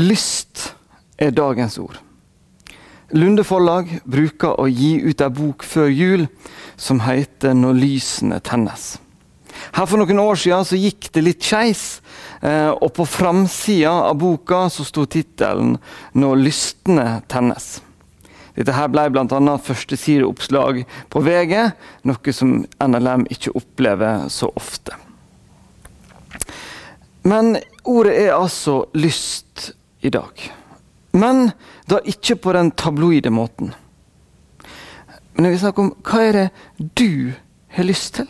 Lyst er dagens ord. Lunde forlag bruker å gi ut ei bok før jul som heter 'Når lysene tennes'. Her For noen år siden så gikk det litt skeis, eh, og på framsida av boka så sto tittelen 'Når lystene tennes'. Dette her ble bl.a. førstesideoppslag på VG, noe som NLM ikke opplever så ofte. Men ordet er altså lyst i dag. Men da ikke på den tabloide måten. Men jeg vil snakke om hva er det du har lyst til?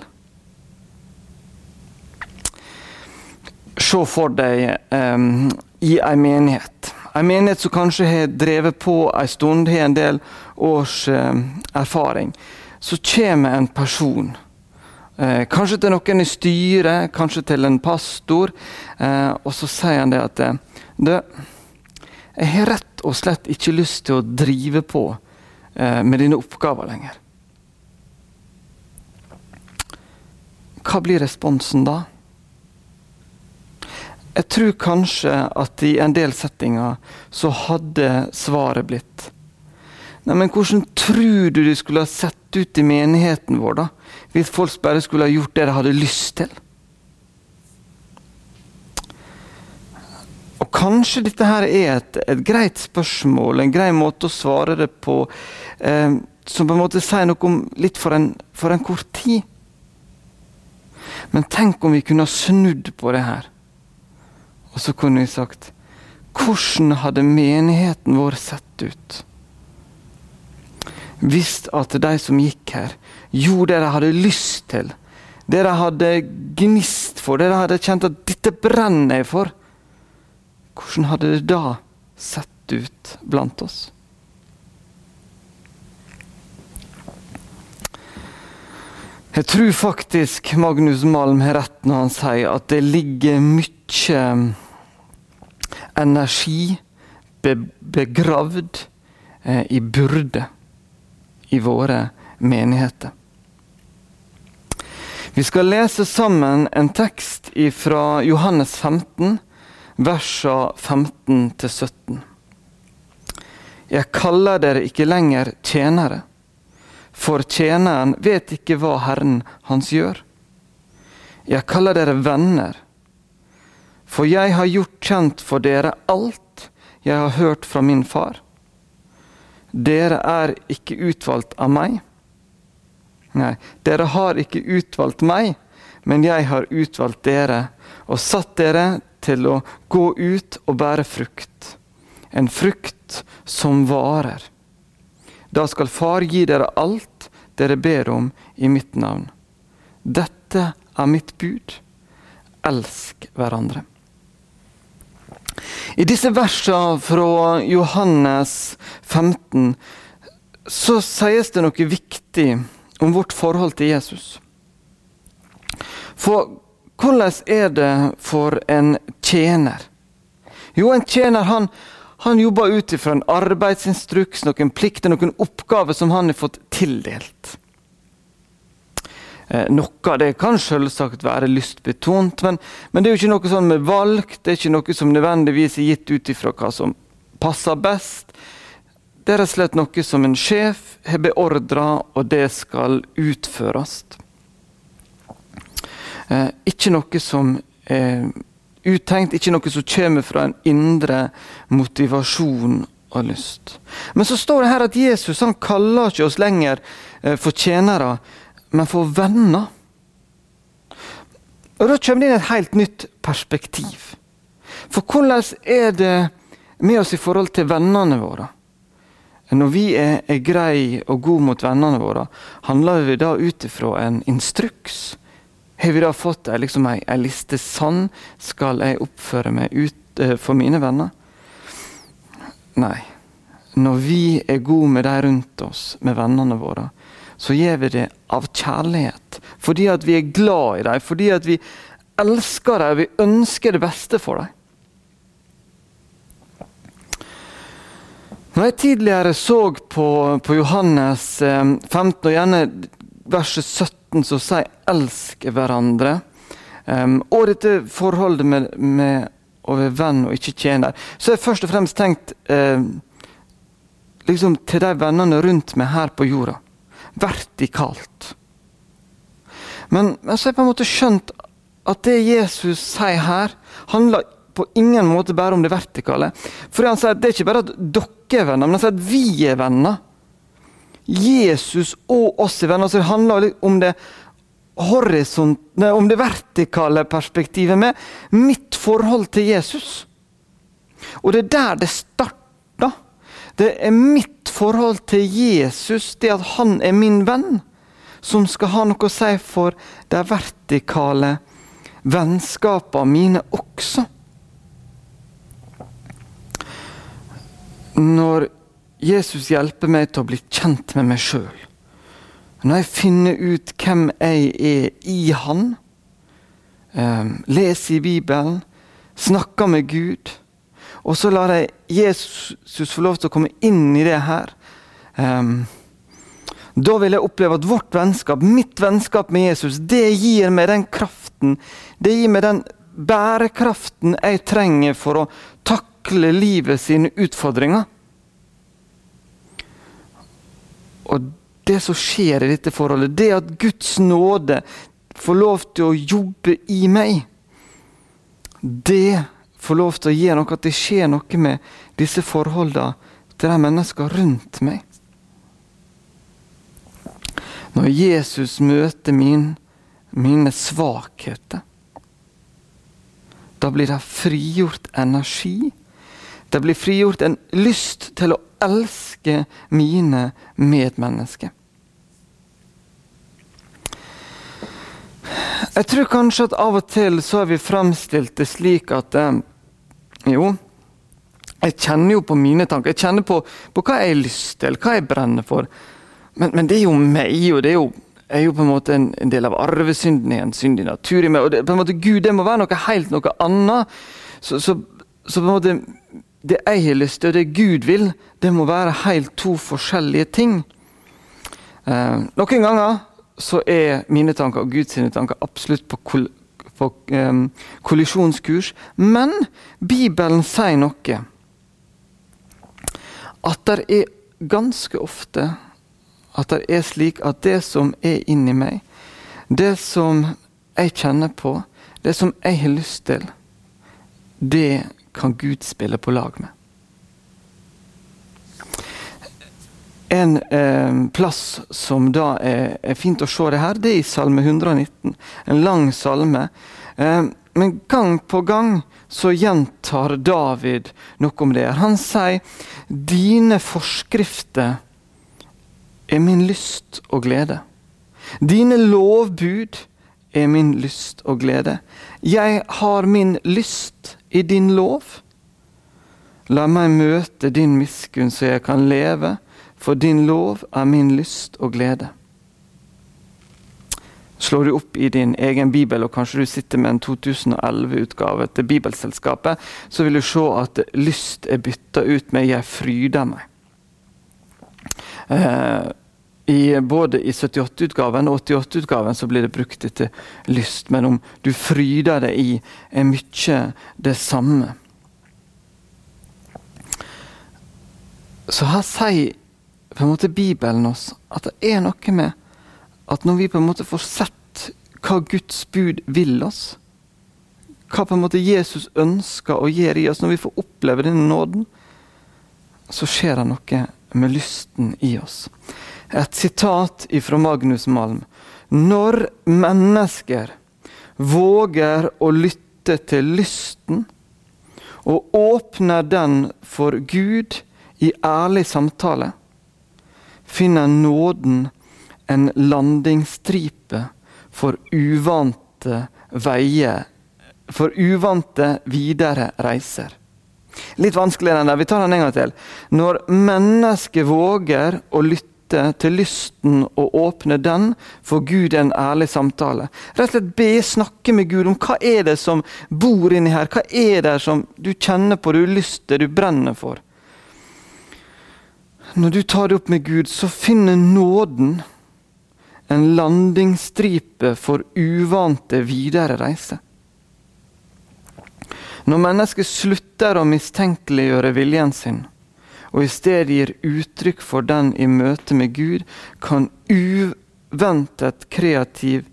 Se for deg um, i ei menighet. Ei menighet som kanskje har drevet på ei stund, har en del års um, erfaring. Så kommer en person. Eh, kanskje til noen i styret, kanskje til en pastor. Eh, og så sier han det at du, jeg har rett og slett ikke lyst til å drive på eh, med dine oppgaver lenger. Hva blir responsen da? Jeg tror kanskje at i en del settinger så hadde svaret blitt Nei, men hvordan tror du det skulle ha sett ut i menigheten vår da, hvis folk bare skulle ha gjort det de hadde lyst til? Og Kanskje dette her er et, et, greit spørsmål, en grei måte å svare det på, eh, som på en måte sier noe om litt for en, for en kort tid. Men tenk om vi kunne ha snudd på det her. Og så kunne vi sagt Hvordan hadde menigheten vår sett ut? Hvis at de som gikk her, gjorde det de hadde lyst til, det de hadde gnist for, det de hadde kjent at 'dette brenner jeg for', hvordan hadde det da sett ut blant oss? Jeg tror faktisk Magnus Malm har rett når han sier at det ligger mye energi begravd eh, i byrde i våre menigheter. Vi skal lese sammen en tekst fra Johannes 15, versene 15-17. Jeg kaller dere ikke lenger tjenere, for tjeneren vet ikke hva Herren hans gjør. Jeg kaller dere venner, for jeg har gjort kjent for dere alt jeg har hørt fra min far. Dere er ikke utvalgt av meg. Nei, dere har ikke utvalgt meg, men jeg har utvalgt dere og satt dere til å gå ut og bære frukt. En frukt som varer. Da skal Far gi dere alt dere ber om i mitt navn. Dette er mitt bud. Elsk hverandre. I disse versene fra Johannes 15 så sies det noe viktig om vårt forhold til Jesus. For hvordan er det for en tjener? Jo, en tjener han, han jobber ut ifra en arbeidsinstruks, noen plikter, noen oppgaver som han har fått tildelt. Eh, noe av det kan selvsagt være lystbetont, men, men, det er jo ikke noe sånn med valg. Det er ikke noe som nødvendigvis er gitt ut ifra hva som passer best. Det er rett og slett noe som en sjef har beordra, og det skal utføres. Eh, ikke noe som er uttenkt, ikke noe som kommer fra en indre motivasjon og lyst. Men så står det her at Jesus han kaller ikke oss lenger eh, for tjenere, men for venner. Og Da kommer det inn et helt nytt perspektiv. For hvordan er det med oss i forhold til vennene våre? Når vi er, er greie og gode mot vennene våre, handler vi da ut ifra en instruks? Har vi da fått ei liksom liste? Sånn skal jeg oppføre meg ut uh, for mine venner. Nei. Når vi er gode med de rundt oss, med vennene våre, så gjør vi det av kjærlighet. Fordi at vi er glad i dem, fordi at vi elsker dem, vi ønsker det beste for dem. Når jeg tidligere så på, på Johannes 15, eh, og gjerne verset 17 18 så sier 'elsk hverandre'. Um, og dette forholdet med, med å være venn og ikke tjener, så jeg først og fremst tenkt eh, liksom til de vennene rundt meg her på jorda. Vertikalt. Men, men så har jeg på en måte skjønt at det Jesus sier her, handler på ingen måte bare om det vertikale. For han sier at Det er ikke bare at dere er venner, men han sier at vi er venner. Jesus og oss i venner. Altså, det handler om det om det vertikale perspektivet med mitt forhold til Jesus. Og det er der det starter. Det er mitt forhold til Jesus, det at han er min venn, som skal ha noe å si for de vertikale vennskapene mine også. Når Jesus hjelper meg til å bli kjent med meg sjøl, når jeg finner ut hvem jeg er i Han, eh, leser i Bibelen, snakker med Gud, og så lar jeg Jesus få lov til å komme inn i det her. Um, da vil jeg oppleve at vårt vennskap, mitt vennskap med Jesus, det gir meg den kraften, det gir meg den bærekraften jeg trenger for å takle livet sine utfordringer. Og det som skjer i dette forholdet, det at Guds nåde får lov til å jobbe i meg, det får lov til å gjøre noe, at det skjer noe med disse forholdene til de menneskene rundt meg. Når Jesus møter min, mine svakheter, da blir det frigjort energi. Det blir frigjort en lyst til å elske mine medmennesker. Jeg tror kanskje at av og til så har vi fremstilt det slik at eh, jo, jeg kjenner jo på mine tanker. Jeg kjenner på, på hva jeg har lyst til, hva jeg brenner for. Men, men, det er jo meg, og det er jo, er jo på en måte en, en del av arvesynden. en natur i meg. og det, på en måte Gud, det må være noe helt noe annet. Så, så, så på en måte det jeg har lyst til, og det Gud vil, det må være helt to forskjellige ting. Eh, noen ganger så er mine tanker og Guds tanker absolutt på kol på eh, kollisjonskurs. Men Bibelen sier noe. At det er ganske ofte at det er slik at det som er inni meg, det som jeg kjenner på, det som jeg har lyst til, det kan Gud spille på lag med. En eh, plass som da er, er, fint å se det her, det er i Salme 119. En lang salme. Eh, men gang på gang så gjentar David noe om det. Han sier 'Dine forskrifter er min lyst og glede'. Dine lovbud er min lyst og glede. Jeg har min lyst i din lov. La meg møte din miskunn så jeg kan leve for din lov er min lyst og glede. Slår du opp i din egen bibel, og kanskje du sitter med en 2011-utgave til Bibelselskapet, så vil du se at lyst er bytta ut med 'jeg fryder meg'. Eh, i, både i 78-utgaven og 88-utgaven så blir det brukt etter lyst, men om du fryder deg i, er mye det samme. Så her sier på en måte Bibelen oss at det er noe med at når vi på en måte får sett hva Guds bud vil oss, hva på en måte Jesus ønsker å gjøre i oss, når vi får oppleve denne nåden, så skjer det noe med lysten i oss. Et sitat fra Magnus Malm. Når mennesker våger å lytte til lysten, og åpner den for Gud i ærlig samtale, finner nåden en landingsstripe for uvante veier, for uvante videre reiser. Litt vanskeligere enn det. Vi tar den en gang til. Når mennesket våger å lytte til lysten og åpne den, for Gud en ærlig samtale. Rett og slett be, snakke med Gud om hva er det som bor inni her. Hva er det som du kjenner på, du har lyst til, du brenner for. Når du tar det opp med Gud, så finner nåden en landingsstripe for uvante videre reise. Når mennesket slutter å mistenkeliggjøre viljen sin, og i stedet gir uttrykk for den i møte med Gud, kan uventet kreativ,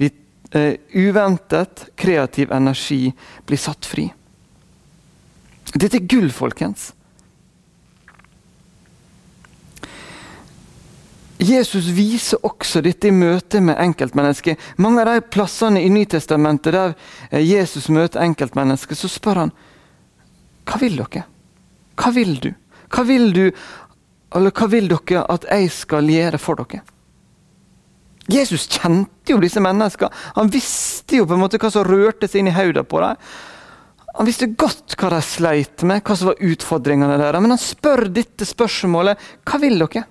uh, uventet kreativ energi bli satt fri. Dette er gull, folkens. Jesus viser også dette i møte med enkeltmennesker. Mange av de plassene i Nytestamentet der eh, Jesus møter enkeltmennesker, så spør han hva vil dere? Hva vil du? Hva vil du, eller hva vil dere at jeg skal gjøre for dere? Jesus kjente jo disse menneskene. Han visste jo på en måte hva som rørte seg inn i hodet på dem. Han visste godt hva de sleit med, hva som var utfordringene deres. Men han spør dette spørsmålet hva vil dere?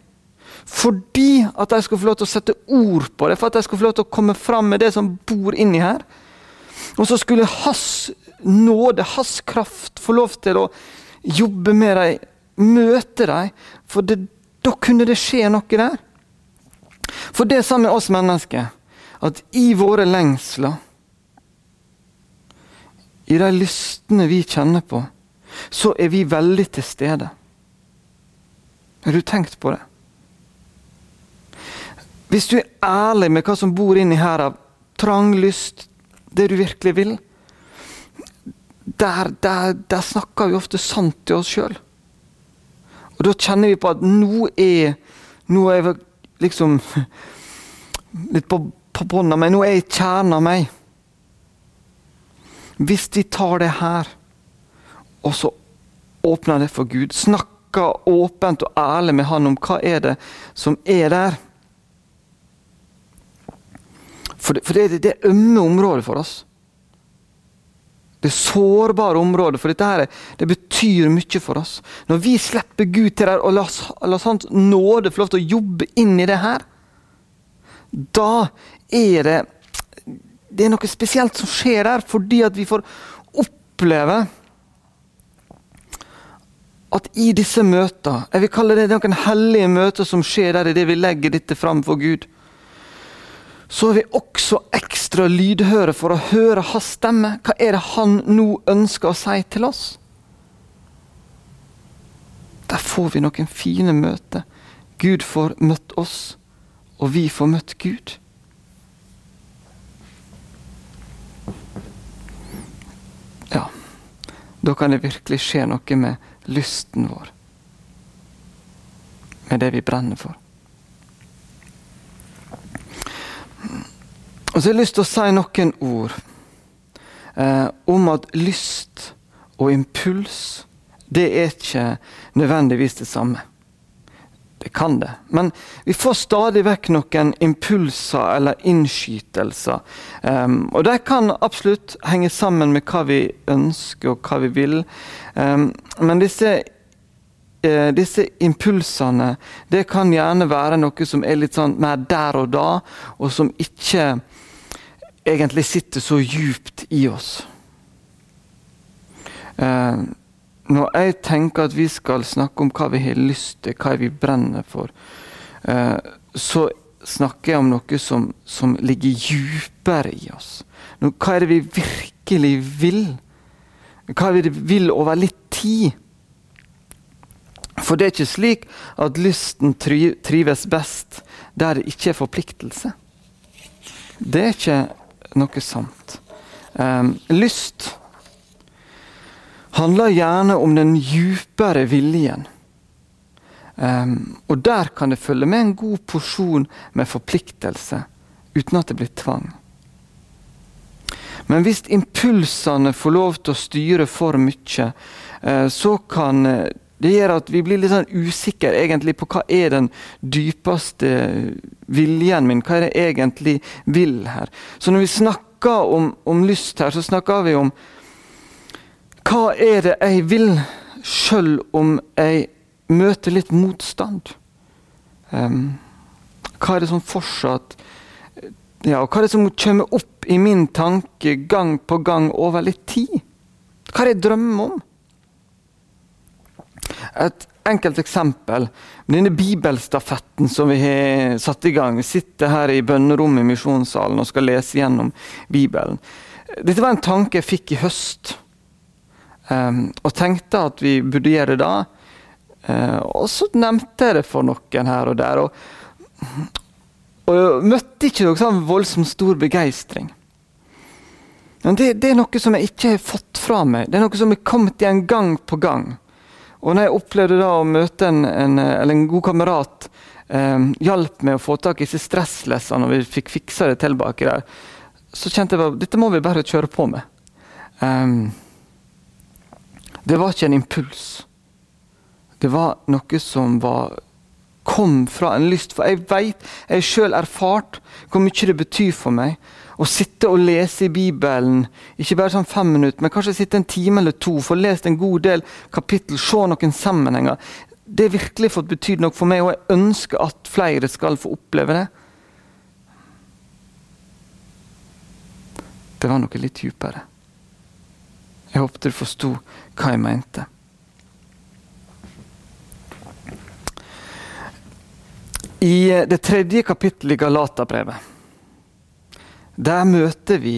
Fordi at de skal få lov til å sette ord på det, for at de skal få lov til å komme fram med det som bor inni her. Og så skulle hans nåde, hans kraft, få lov til å jobbe med dem, møte dem. For det, da kunne det skje noe der. For det er sånn med oss mennesker at i våre lengsler, i de lystene vi kjenner på, så er vi veldig til stede. Har du tenkt på det? Hvis du er ærlig med hva som bor inni her av trang lyst, det du virkelig vil, der, der, der snakker vi ofte sant til oss sjøl. Og da kjenner vi på at nå er Nå er jeg liksom litt på, på bunnen av meg. Nå er jeg i kjernen av meg. Hvis de tar det her, og så åpner det for Gud, snakker åpent og ærlig med Han om hva er det som er der for det, for det, det er ømme områder for oss. Det sårbare området. for dette her, det betyr mye for oss. Når vi slipper Gud til der og lar, lar Hans nåde få lov til å jobbe inn i det her, da er det det er noe spesielt som skjer der, fordi at vi får oppleve at i disse møtene Jeg vil kalle det noen hellige møter som skjer der i det vi legger dette fram for Gud så er vi også ekstra lydhøre for å høre hans stemme. Hva er det han nå ønsker å si til oss? Der får vi noen fine møter. Gud får møtt oss, og vi får møtt Gud. Ja, da kan det virkelig skje noe med lysten vår. Med det vi brenner for. Og så har jeg lyst til å si noen ord eh, om at lyst og impuls, det er ikke nødvendigvis det samme. Det kan det. Men vi får stadig vekk noen impulser eller innskytelser. Um, og de kan absolutt henge sammen med hva vi ønsker og hva vi vil. Um, men disse uh, disse impulsene det kan gjerne være noe som er litt sånn mer der og da, og som ikke egentlig sitter så djupt i oss. Eh, når jeg tenker at vi skal snakke om hva vi har lyst til, hva vi brenner for, eh, så snakker jeg om noe som, som ligger djupere i oss. Nå, hva er det vi virkelig vil? Hva er det vi vil over litt tid? For det er ikke slik at lysten trives best der det ikke er forpliktelse. Det er ikke noe sant. Um, lyst handler gjerne om den djupere viljen. Um, og der kan det følge med en god porsjon med forpliktelse, uten at det blir tvang. Men hvis impulsene får lov til å styre for mye, uh, så kan uh, det gjør at vi blir litt sånn usikre egentlig på hva er den dypeste viljen min, hva er det jeg egentlig vil her. Så når vi snakker om, om lyst her, så snakker vi om hva er det jeg vil, sjøl om jeg møter litt motstand. Um, hva er det som fortsatt ja, Hva er det som kommer opp i min tanke gang på gang over litt tid? Hva er det jeg drømmer om? Et enkelt eksempel. Denne bibelstafetten som vi har satt i gang. Vi sitter her i bønnerommet i misjonssalen og skal lese gjennom Bibelen. Dette var en tanke jeg fikk i høst. um, og tenkte at vi burde gjøre det da. Uh, og så nevnte jeg det for noen her og der. Og, og jeg møtte ikke noen sånn voldsomt stor begeistring. Men det, det, er noe som jeg ikke har fått fra meg. Det er noe som har kommet igjen gang på gang. Og når jeg opplevde da å møte en, en, en god kamerat eh, hjalp med å få tak i disse stresslessene, og vi fikk fiksa det til baki der, så kjente jeg at dette må vi bare kjøre på med. Um, det var ikke en impuls. Det var noe som var, kom fra en lyst. For jeg vet, jeg sjøl erfart hvor mye det betyr for meg å sitte og lese i Bibelen, ikke bare sånn fem minutter, men kanskje sitte en time eller to, få lest en god del kapittel, se noen sammenhenger. Det har virkelig fått betydd noe for meg, og jeg ønsker at flere skal få oppleve det. Det var noe litt dypere. Jeg håpet du forsto hva jeg mente. I det tredje kapittelet i Galaterbrevet der møter vi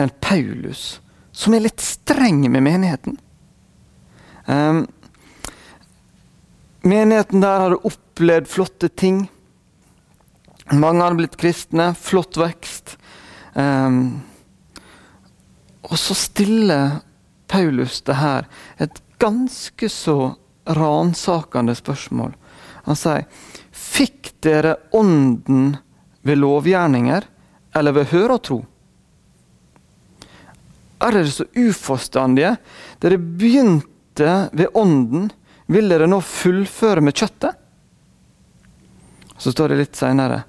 en Paulus som er litt streng med menigheten. Um, menigheten der hadde opplevd flotte ting. Mange hadde blitt kristne. Flott vekst. Um, og så stiller Paulus det her et ganske så ransakende spørsmål. Han sier Fikk dere ånden ved lovgjerninger, eller ved høre og tro? Er dere så uforstandige? Dere begynte ved ånden. Vil dere nå fullføre med kjøttet? Så står det litt seinere.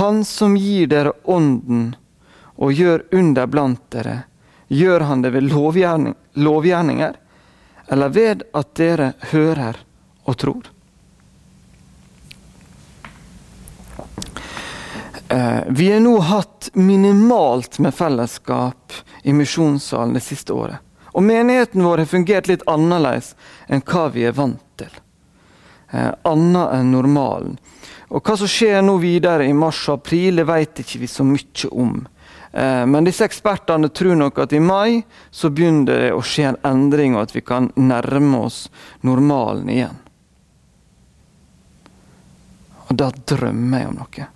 Han som gir dere ånden og gjør under blant dere, gjør han det ved lovgjerning, lovgjerninger, eller ved at dere hører og tror? Vi har nå hatt minimalt med fellesskap i misjonssalen det siste året. Og menigheten vår har fungert litt annerledes enn hva vi er vant til. Eh, annet enn normalen. Og Hva som skjer nå videre i mars og april, det vet ikke vi så mye om. Eh, men disse ekspertene tror nok at i mai så begynner det å skje en endring, og at vi kan nærme oss normalen igjen. Og da drømmer jeg om noe.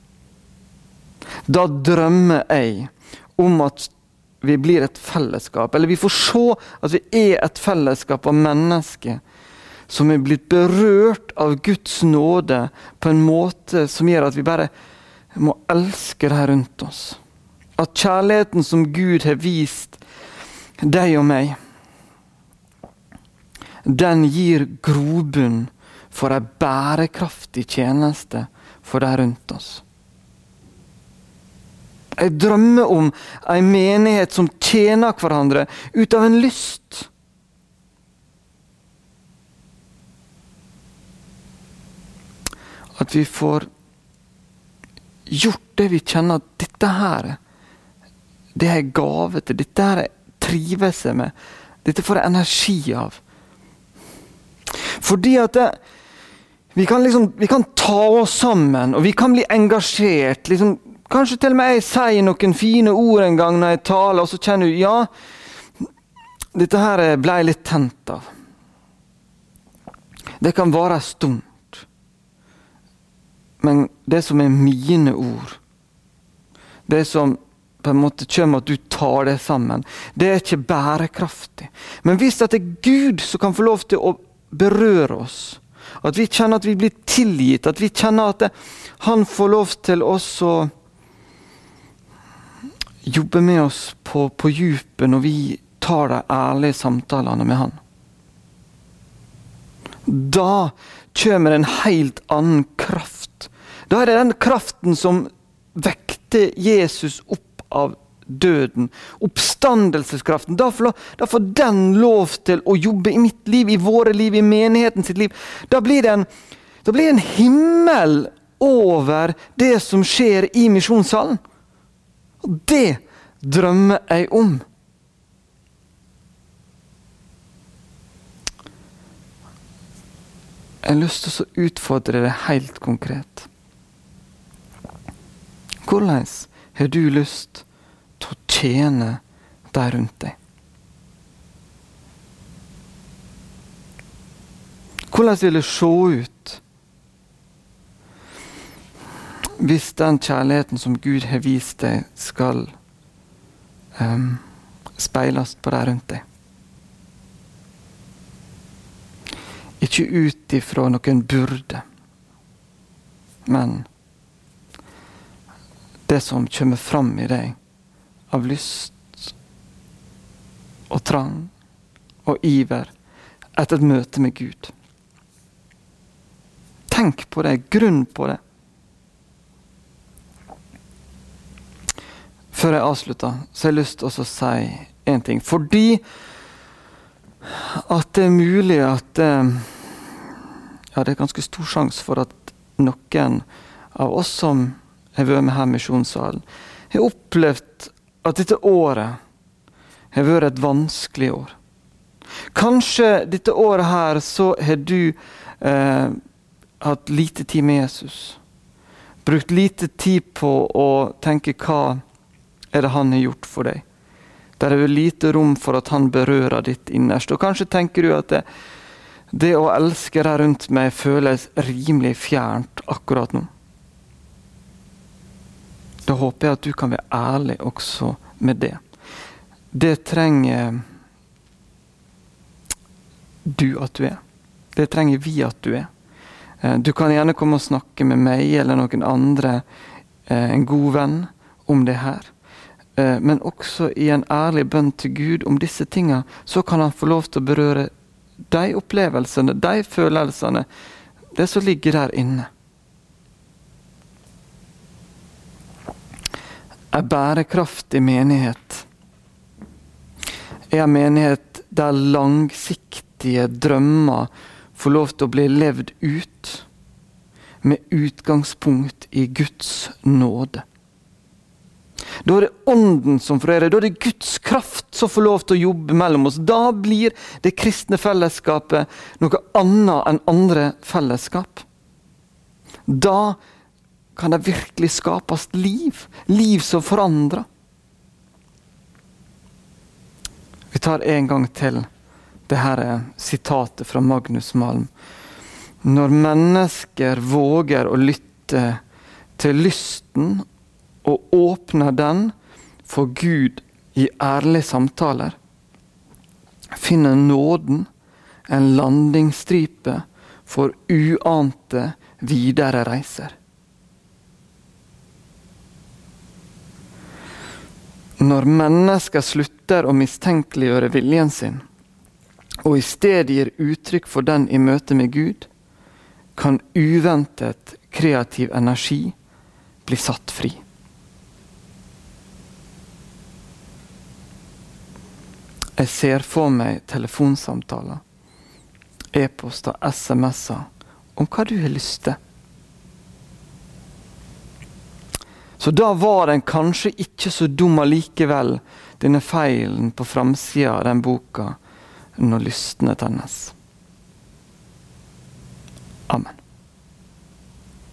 Da drømmer jeg om at vi blir et fellesskap, eller vi får se at vi er et fellesskap av mennesker som er blitt berørt av Guds nåde på en måte som gjør at vi bare må elske her rundt oss. At kjærligheten som Gud har vist deg og meg, den gir grobunn for ei bærekraftig tjeneste for de rundt oss. Jeg drømmer om en menighet som tjener hverandre ut av en lyst. At vi får gjort det vi kjenner at dette her det er gave til. Dette her trives jeg med. Dette får jeg energi av. Fordi at det, vi, kan liksom, vi kan ta oss sammen, og vi kan bli engasjert. liksom Kanskje til og med jeg sier noen fine ord en gang når jeg taler, og så kjenner du ja, dette her ble jeg litt tent av. Det kan vare en stund. Men det som er mine ord, det som på en måte kommer at du tar det sammen, det er ikke bærekraftig. Men hvis det er Gud som kan få lov til å berøre oss, at vi kjenner at vi blir tilgitt, at vi kjenner at det, han får lov til oss å jobbe med oss på, på djupet når vi tar de ærlige samtalene med Han. Da kommer en helt annen kraft. Da er det den kraften som vekte Jesus opp av døden. Oppstandelseskraften. Da får, da får, den lov til å jobbe i mitt liv, i våre liv, i menigheten sitt liv. Da blir det en, blir det en himmel over det som skjer i misjonssalen. Og det drømmer jeg om. Jeg har lyst til å utfordre deg helt konkret. Hvordan har du lyst til å tjene de rundt deg? Hvordan vil det se ut hvis den kjærligheten som Gud har vist deg, skal um, speiles på deg rundt deg? Ikke ut ifra noen burde, men det som kommer fram i deg av lyst og trang og iver etter et møte med Gud. Tenk på det, grunn på det. Før jeg avslutter, så har jeg lyst til å si én ting. Fordi at det er mulig at eh, Ja, det er ganske stor sjanse for at noen av oss som har vært med her i Misjonssalen, har opplevd at dette året har vært et vanskelig år. Kanskje dette året her så har du eh, hatt lite tid med Jesus. Brukt lite tid på å tenke hva er det han har gjort for deg. Der er det lite rom for at han berører ditt innerste. Og kanskje tenker du at det, det å elske deg rundt meg føles rimelig fjernt akkurat nå. Da håper jeg at du kan være ærlig også med det. Det trenger du at du er. Det trenger vi at du er. Eh, du kan gjerne komme og snakke med meg eller noen andre, eh, en god venn, om det her. Eh, men også i en ærlig bønn til Gud om disse tinga, så kan han få lov til å berøre de opplevelsene, de følelsene, det som ligger der inne. Ei bærekraftig menighet er en menighet der langsiktige drømmer får lov til å bli levd ut med utgangspunkt i Guds nåde. Da er det Ånden som forerer. Da er det Guds kraft som får lov til å jobbe mellom oss. Da blir det kristne fellesskapet noe annet enn andre fellesskap. Da kan det virkelig skapes liv. Liv som forandrer. Vi tar en gang til det her sitatet fra Magnus Malm. Når mennesker våger å lytte til lysten og åpner den for Gud i ærlige samtaler, finner nåden en landingsstripe for uante videre reiser. Når mennesker slutter å mistenkeliggjøre viljen sin, og i stedet gir uttrykk for den i møte med Gud, kan uventet kreativ energi bli satt fri. Jeg ser for meg telefonsamtaler, e-poster, SMS-er om hva du har lyst til. Så da var den kanskje ikke så dum allikevel, denne feilen på framsida av den boka, når lystene tennes. Amen.